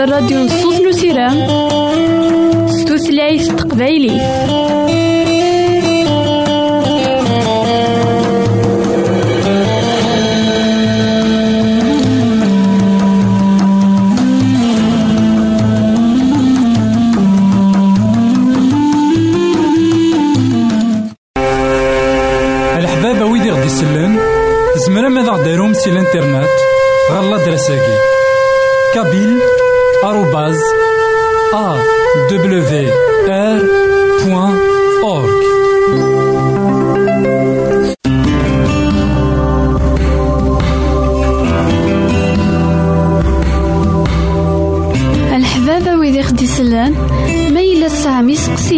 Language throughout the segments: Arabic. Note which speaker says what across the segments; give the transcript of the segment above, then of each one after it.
Speaker 1: الراديو نصوص نسيرام ستوثلايف تقبايلي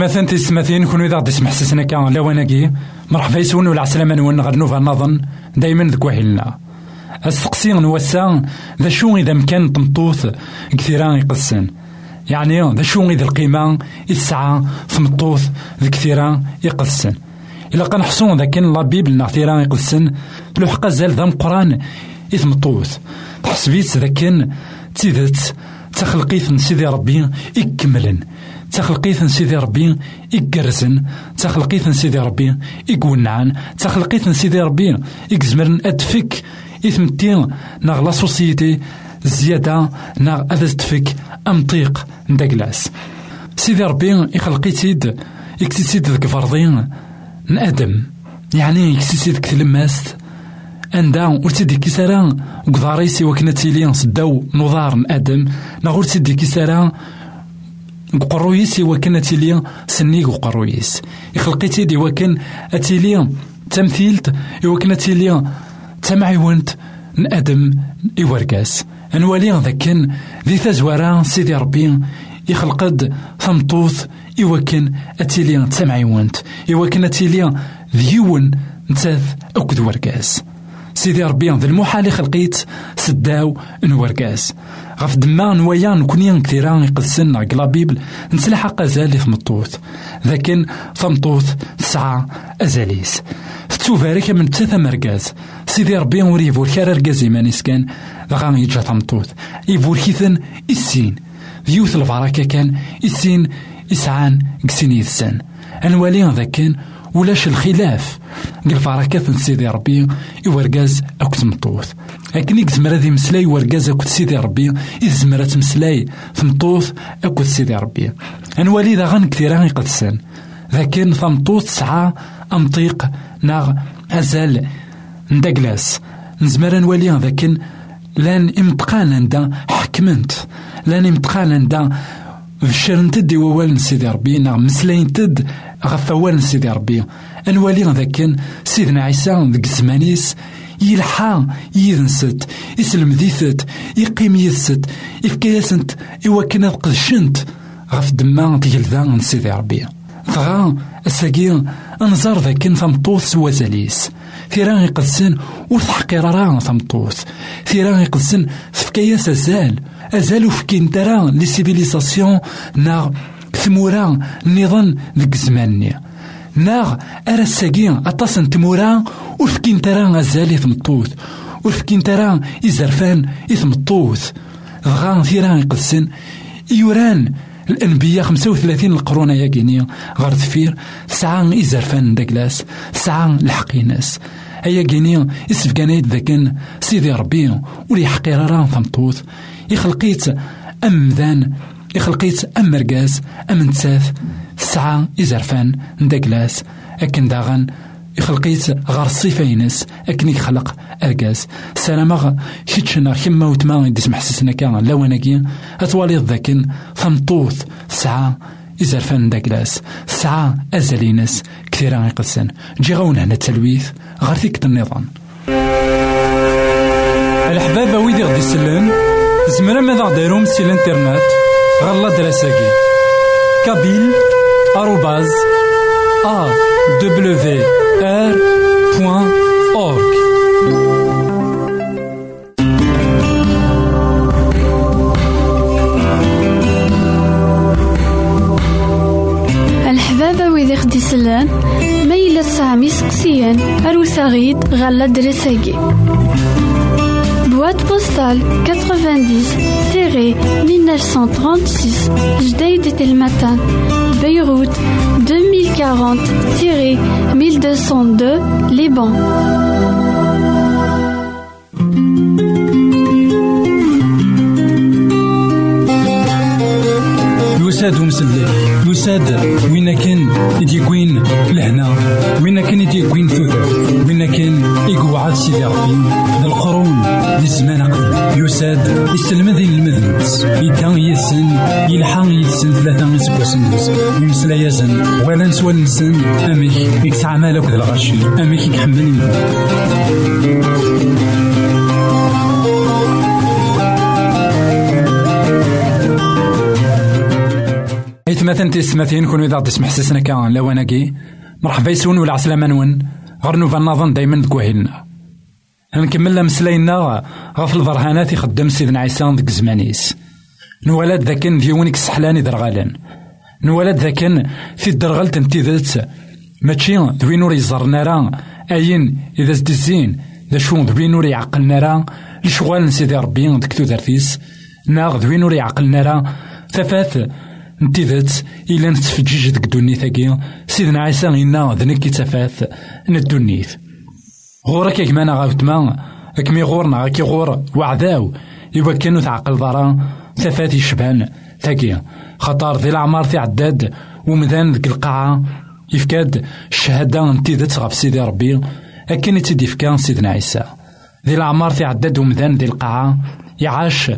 Speaker 2: مثلا تسمثين كونو إذا غدي سمح سسنا كان لواناكي مرحبا يسون ولا عسلامة نون غير نوفا نظن. دايما ذك وحيلنا السقسي نوسا ذا شو إذا مكان تمطوث كثيران يقسن. يعني ذا شو إذا القيمة يسعى تمطوث كثيران يقسن. إلا كان حصون ذا كان لا بيبل كثيران يقسن لوحقا زال ذا مقران إثمطوث تحسبيت ذا كان تيدت تخلقيت سيدي ربي يكملن. تخلقيت سيدي ربي إقرزن تخلقيت سيدي ربي إقونعن تخلقيت سيدي ربي إقزمرن أدفك إثمتين ناغ لا سوسيتي زيادة ناغ أدفك أمطيق ندقلاس سيدي ربي يخلقيتيد إكتيتيد ذك فرضين نأدم. يعني إكتيتيد كتلماست أندا ورتيدي كيسارا قضاريسي وكنا تيلي صداو نظار نأدم. نغور تيدي كيسارا قرويس وكان اتيلي سنيق وقرويس يخلقيتي دي وكان أتيلي تمثيلت وكان اتيلي تمعيونت نادم إوركاس انوالي ذاكن ذي تزوارا سيدي ربي يخلقد ثمطوث إوكن أتيلي تمعيونت إوكن أتيلي ذيون نتاث أكد وركاس سيدي ربي ذا المحال خلقيت سداو نوركاس غف دما نوايا نكوني كثيرا يقدسن لا بيبل نسلحق أزالي ثمطوث لكن ثمطوث تسعة أزاليس. تتوفارك من تثا مركز. سيدي ربي وري فور كار ركاز إيمانيس كان غا يجا ثمطوث يفور كيثن السين ذيوث البركة كان السين إسعان قسين يثسن أنوالي ذاكن ولاش الخلاف. قال فركات سيدي ربي يورقاز أكو لكن يزمر هذا يمسلاي ورقاز أكو سيدي ربي. يزمر تمسلاي تمطوث أكو سيدي ربي. أنوالي ذا غن كثيرا يقدسن. لكن ثمطوث سعى أمطيق ناغ أزال ندقلاس. نزمر نولي لكن لأن امتقان عندها حكمنت لأن امتقان عندها فشرنت دي ووال سيدي ربي مسلاين تد غف ووال سيدي ربي. انوالي ذاك سيدنا عيسى ذك زمانيس يلحى يذنست يسلم ديثت يقيم يذست يفكياسنت إوا كنا قدشنت غف دما تجلدا سيدي ربي. دغا الساقي انظر ذاك ثمطوث سوازاليس ثيران يقدسن ور تحقير راه ثمطوث ثيران يقدسن تفكياس ازال ازال وفكين ترى لي سيفيليزاسيون نا ثمورا النظام ذك زمانني ناغ أرا الساقي أطاس تمورا وفكين ترى غزالي ثمطوث وفكين ترى إزرفان إثمطوث دغا ثيران يقدسن يوران الأنبياء خمسة وثلاثين القرون يا جينيا غار دفير تسعة إزرفان داكلاس. تسعة الحقيناس. أيا جينيا إسفكانيت ذاكن. سيدي ربي ولي حقير راه ثمطوث يخلقيت أمذان. يخلقيت أم مرقاز أم نتاث تسعة إزرفان نداكلاس أكن داغن. يخلقيت غار الصفينس أكن يخلق أرقاز سلامة كيتشنا كما وتما يدي سمح سسنا كان لواناكي أتوالي ذاكن ثمطوث تسعة إزرفان داكلاس تسعة أزالينس كثيرا يقسن جي غون هنا التلويث غار ثيك النظام الحبابة ويدي غدي سلان زمرا ماذا غديرهم سي الانترنت؟ غالا دراساكي كابيل آروباز أ دبليو awr.org
Speaker 1: الحبابة ويدي خدي سلان ميلا سامي سقسيان أروسا غيد Boîte postale 90-1936 Jdeï de Telmatan, Beyrouth 2040-1202 Liban.
Speaker 2: يساد ومسلي يساد وين كان يديكوين لهنا. وين كان يديكوين ثوثر وين كان يقعد سيدي ربي القرون للزمان يساد يسلم ذي المذنبس يدان يسن يلحق يسن ثلاثة سكوسن يمسلا يزن. ولا نسوى نسن. أميك يكسع مالك ذا الغشي أميك يحمل إثمثن تسمثين كون إذا تسمح سسنا كان لواناكي مرحبا يسون ولا عسلامة نون غير نوفا نظن دايما دكوهيلنا نكمل مسلاينا غف البرهانات يخدم سيدنا عيسى ديك زمانيس. نولاد ذاكن ديونيك سحلاني درغالن نولاد ذاكن في الدرغل تنتيذت ماشي دوين ور يزرنا راه أين؟ إذا زدزين ذا شو؟ دوين ور يعقلنا راه لشغال سيدي ربي ديك تودرتيس ناغ دوين ور يعقلنا ثفاث نتيذت إلا نتفجيج ديك دونيثاكي سيدنا عيسى غينا ذنك تفاث ندونيث غورك يا كمان غاوتما أكمي غورنا كي غور وعداو إوا كانو تعقل ضرا ثفات يشبان ثاكي خطر ذي العمار في عداد ومذان ذيك القاعة يفكاد الشهادة نتيذت غف سيدي ربي أكن تيدي فكان سيدنا عيسى ذي العمار في عداد ومذان ذي القاعة يعاش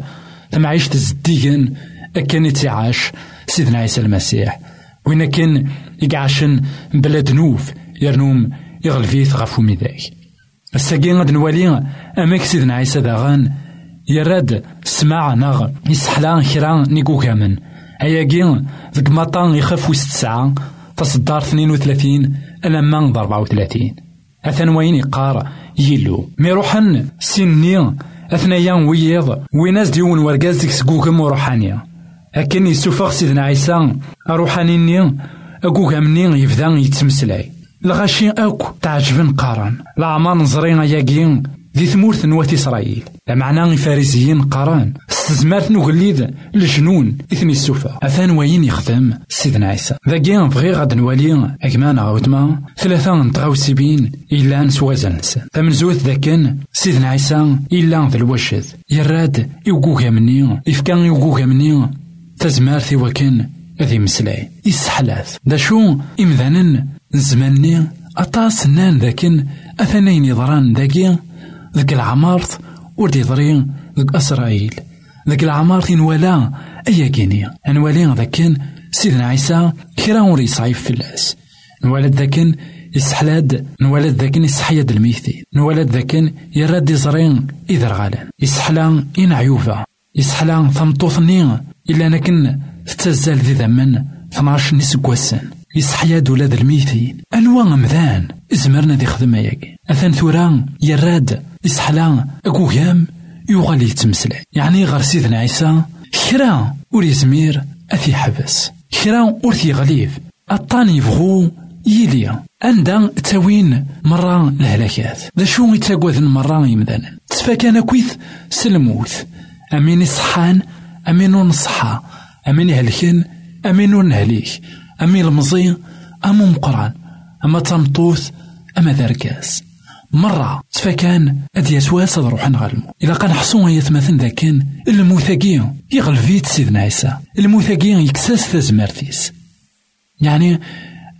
Speaker 2: تمعيش تزديقن أكن تيعاش سيدنا عيسى المسيح. وين كان يقعشن بلا ذنوب يرنوم يغلفيث غفو ميداك الساقين غاد نوالي أماك سيدنا عيسى داغان يراد سماع ناغ يسحلا كرا نيكو كامن. أياكي ذك مطان يخاف ويست ساعة تصدار 32 ألما ض 34 أثن وين يقار يلو ميروحن سني أثنيا ويض ويناس ديون ورقاز ديك سكوكم وروحانيا. أكن يسوفغ سيدنا عيسى أروحانيني أكوكا مني يبدا يتمسلاي الغاشي أكو تعجبن قارن. العمر نزرين ياكين ذي ثمورث نوات إسرائيل. معنى الفارسيين قاران استزمارت نوغليد الجنون إثني السوفا أثان وين يخدم سيدنا عيسى. ذاكي بغي غاد نوالي أكمان غاوتما ثلاثة نتغاوسبين إلا نسوازن ثمن زوث ذاكن سيدنا عيسى إلا ذا الوشد يراد يوقوكا مني إفكان يوقوكا مني تزمارتي وكان ذي مسلاي. يسحلاث. دا شو؟ إمذانا زماني أطاس نان ذاكن أثنين يضران ذاكي ذاك العمارت ورد يضري ذاك إسرائيل. ذاك العمارت نوالا أيا كيني. نوالي ذاكن سيدنا عيسى كرا وري صعيف في الأس. نوالد ذاكن يسحلاد. نوالد ذاكن يسحيد الميثين نوالد ذاكن يراد يزرين إذا غالان يسحلا إن عيوفا. يسحلا ثمطوثني إلا نكن تتزال ذي ذمن 12 نسكوسن يسحيا ولاد الميتين. أنواع مذان إزمرنا دي خدمة ياكي أثان ثوران يراد يسحلا أكوهام يوغال يتمسلع يعني غير سيدنا عيسى. كرا ور يزمير أثي حبس. كرا ور غليف. أطاني يبغو يليا عندها تاوين مرة الهلاكات ذا شو يتاقوذن مرة يمدانا تفاكان كويث سلموث. أمين صحان أمين نصحى أمين يهلكن أمين نهليك أمين المزي أمو مقران أما تمطوث أما ذركاس. مرة تفاكان أدي أسواس روح نغلمو. إذا كان حصون يتمثل ذاكن الموثاقي يغلفيت سيدنا عيسى الموثاقي يكساس تزمرتيس يعني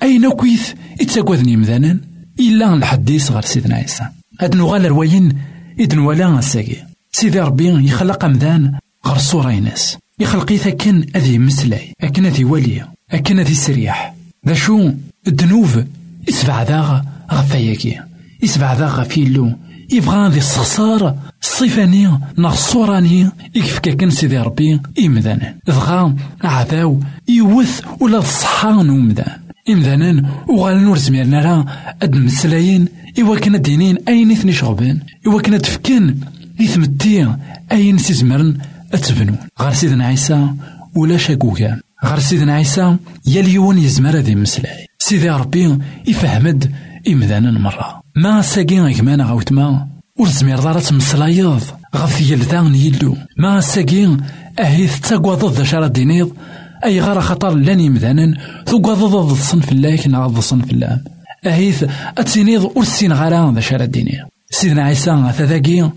Speaker 2: أين كويث يتساقوذني مذانا إلا الحديث غير سيدنا عيسى هاد نغال رواين إذن ولا الساقي سيدي ربي يخلق مذان غير صورة يناس يخلقيث أكن أذي مسلاي أكن أذي ولي أكن أذي سريح. ذا شو؟ الذنوب؟ يسبع ذا غفاياكي يسبع ذا غفيلو يبغى ذي الصصار الصفاني نغ الصوراني يكف كاكن سيدي ربي إمذانا. ذغا عذاو يوث ولا الصحان ومذان إمذانا وغال نور زميرنا راه أد مسلايين إوا كنا دينين أين إثني شغبان؟ إوا كنا تفكن إثمتي أين سيزمرن؟ أتبنون. غير سيدنا عيسى ولا شاكوكا غير سيدنا عيسى يا اليون يزمر هذه مسلاي سيدي ربي يفهمد إمذانا مرة. ما ساقين غمان غاوتما ور زمير دارا تمسلايض غف يلو ما ساقين أهيث تاقواض ذا شارة دينيض. أي غارة خطر لأن يمذانا ثقواض ذا الصنف الله كنا ذا الصنف الله. أهيث أتسينيض ورسين غارة ذا شارة دينيض. سيدنا عيسى ثذاقي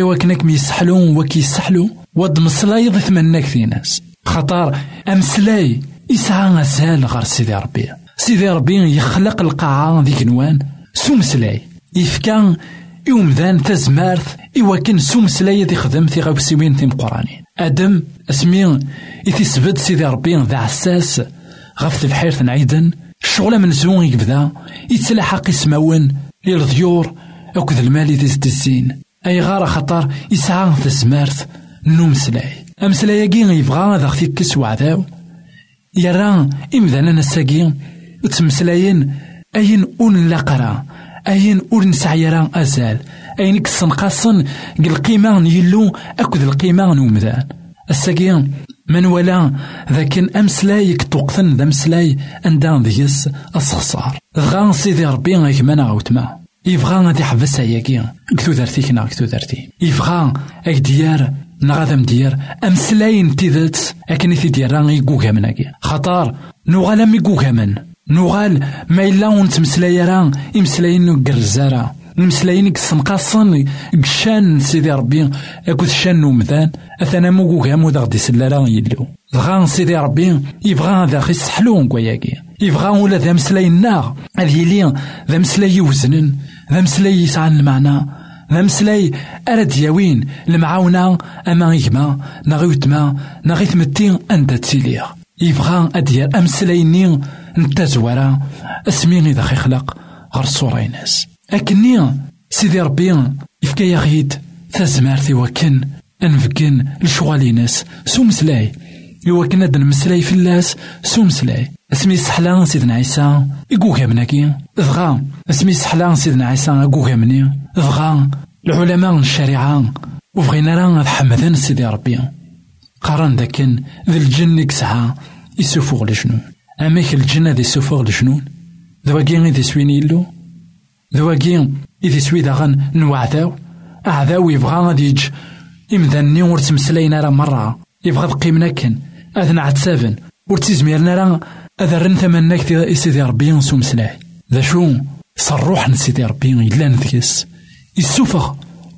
Speaker 2: إوا كناك ميسحلو وكيسحلو. ود مصلايض ثمناك في ناس. خطر أمسلاي يسعى غزال غير سيدي ربي. سيدي ربي يخلق القاعة ذيك نوان. سومسلاي يفكا يومذان تزمارت إوا كان سومسلاي دي خدم في غوسيوين تيم قراني أدم أسمي يتسبد سيدي ربي ذا عساس غف الحيرة نعيدن. الشغلة من زون يبدا يتلاحق يسماون للضيور أكد المال ديز الزين أي غارة خطر يسعى تزمارت نوم سلاي أمسلاياكي يبغى ذا كس وعذاو يرى إمذانا نساقي تمسلاين أين أون لاقرا؟ أين أون نسعيرا أزال؟ أين كسنقاصن القيمة يلو أكد القيمة نومذان الساقي من ولا؟ ذاك أمسلاي كتوقفن ذا مسلاي أندان ديس أسخصار غان سيدي ربي غيك مانا غوتما يبغى غادي يحبس عياكي كتو درتيك نا كتو درتي يبغى اك نغادا مدير امسلاين تيذات اكن في ديران يقوغا مناكي خطار نوغال مي يقوغا من نوغال ما إلا ونتمسلاي راه إمسلاين قرزارا نمسلاين كسنقاصن كشان سيدي ربي أكو شان نومذان اثنا موكوكا مو غدي سلارا يلو بغا سيدي ربي يبغى هذا خي سحلو كواياكي يبغى ولا ذا مسلاي النار هذه لي ذا مسلاي يوزنن ذا مسلاي يسعى المعنى. ذا مسلاي أرد ياوين المعاونة أما إجما نغي تما نغي تمتين أنت تسيليا يبغى أدير أمسلايني نتا زوارا اسمي إذا خلق غير الصورة ناس أكني سيدي ربي يفكا غيد تزمارتي وكن أنفكن لشغاليناس سو مسلاي إوا كنا نمسلاي في اللاس سو مسلاي أسمي سحلا سيدنا عيسى يقوكا مناكي ضغا اسمي سحلا سيدنا عيسى يقوكا مني ضغا العلماء الشريعة وبغينا راه حمدان سيدي ربي قارن داكن ذي الجن كسعة يسوفوغ لجنون أماك الجنة ذي سوفوغ لجنون ذواكي غي سوين يلو ذواكي إذا سوي داغن نوعداو أعداو يبغى غادي يج إمذني ور تمسلاينا راه مرة يبغى تقيمنا كن أذن عتسابن ور تيزميرنا راه أذرن ثمنك سيدي ربي نسو مسلاي ذا شو صروح سيدي ربي إلا نثيس يسوفغ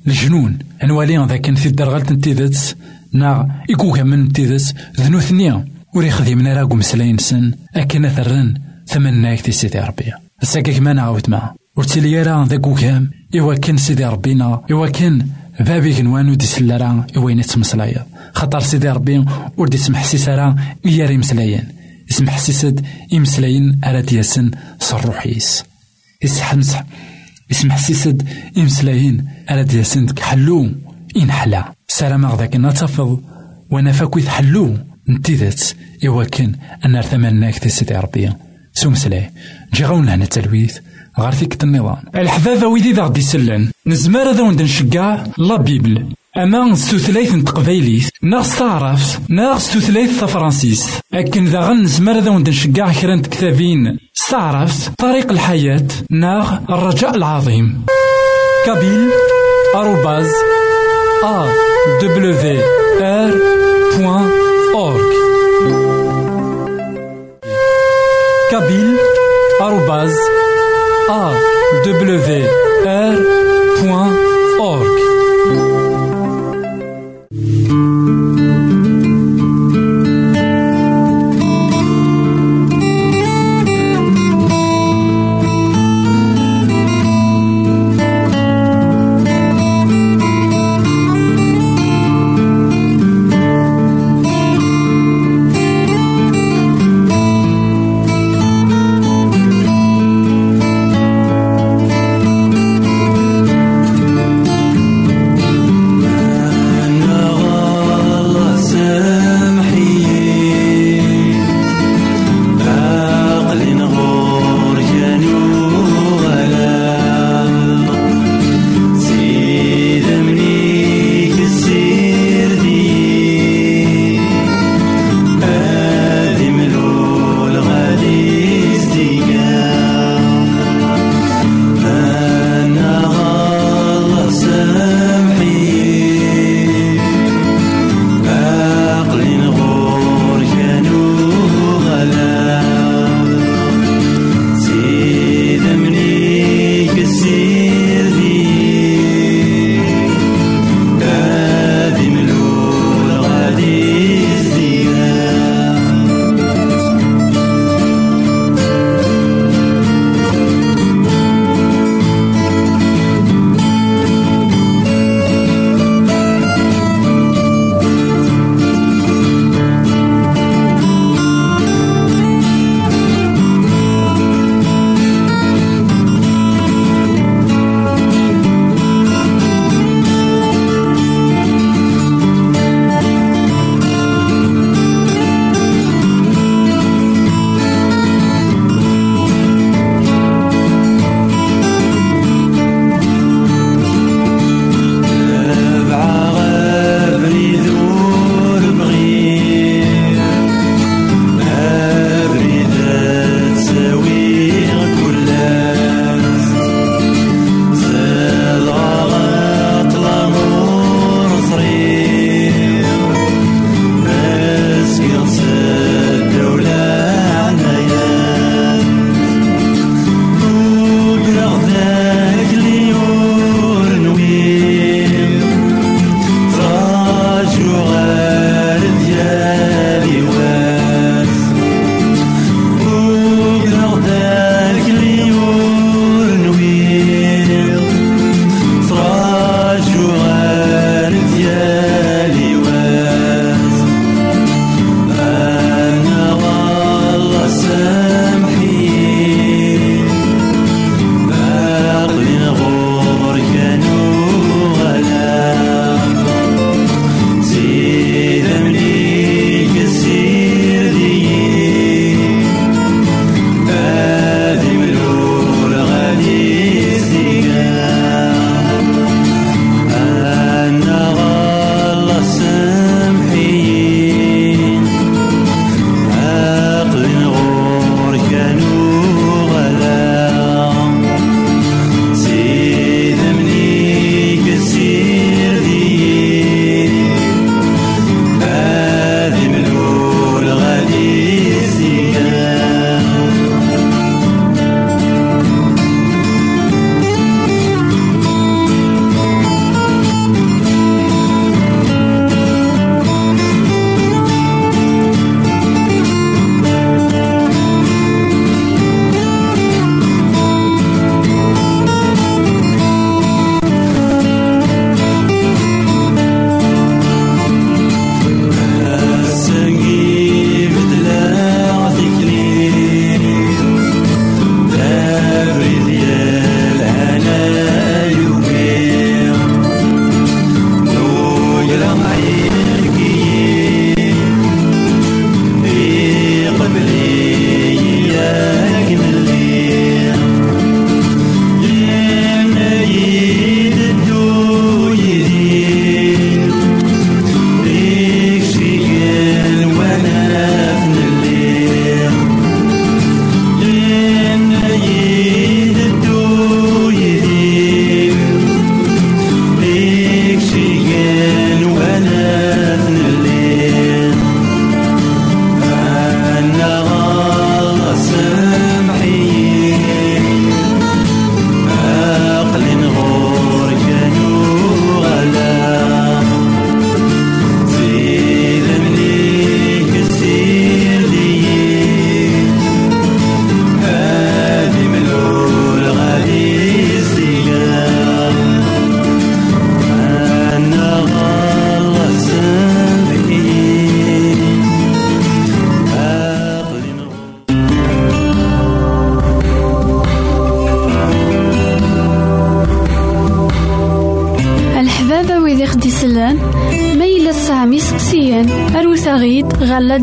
Speaker 2: الجنون. أنوالي ذا كان في الدرغلت نتيذت نا إكوكا من نتيذت ذنو ثنيا وري خديمنا راكو مسلاين سن. أكن ثرن ثمناك تي سيدي ربي. الساكك ما نعاود معاه ورتيلي راه ذاك وكام إوا كان سيدي ربينا إوا كان بابي كنوانو دي سلارا إوا تمسلايا خاطر سيدي ربي. ور دي سمح سيسارا إيا ري مسلايين اسمح سيسد إمسلاين أرا دياسن صروحيس يسحمسح اسمح سيسد إمسلاين أرا دياسن كحلو إنحلا سلام ذاك نتفض وأنا فاكويت حلو. نتيذات إوا كان أنا ثمناك سيدي ربي سومسلاي جي غاون هنا التلويث غير فيك النظام. الحبابة ويدي ذا غدي سلان نزمار ذا وند نشقع لا بيبل. أما ستوثلايث تقبايليت ناغ ستعرف ناغ ستوثلايث تفرانسيس أكن ذا غن نزمار ذا وند نشقع كرا كتابين ستعرف طريق الحياة ناغ الرجاء العظيم. كابيل أروباز أ دبليو آر بوان أورك كابيل أروباز awr.org
Speaker 3: ɣer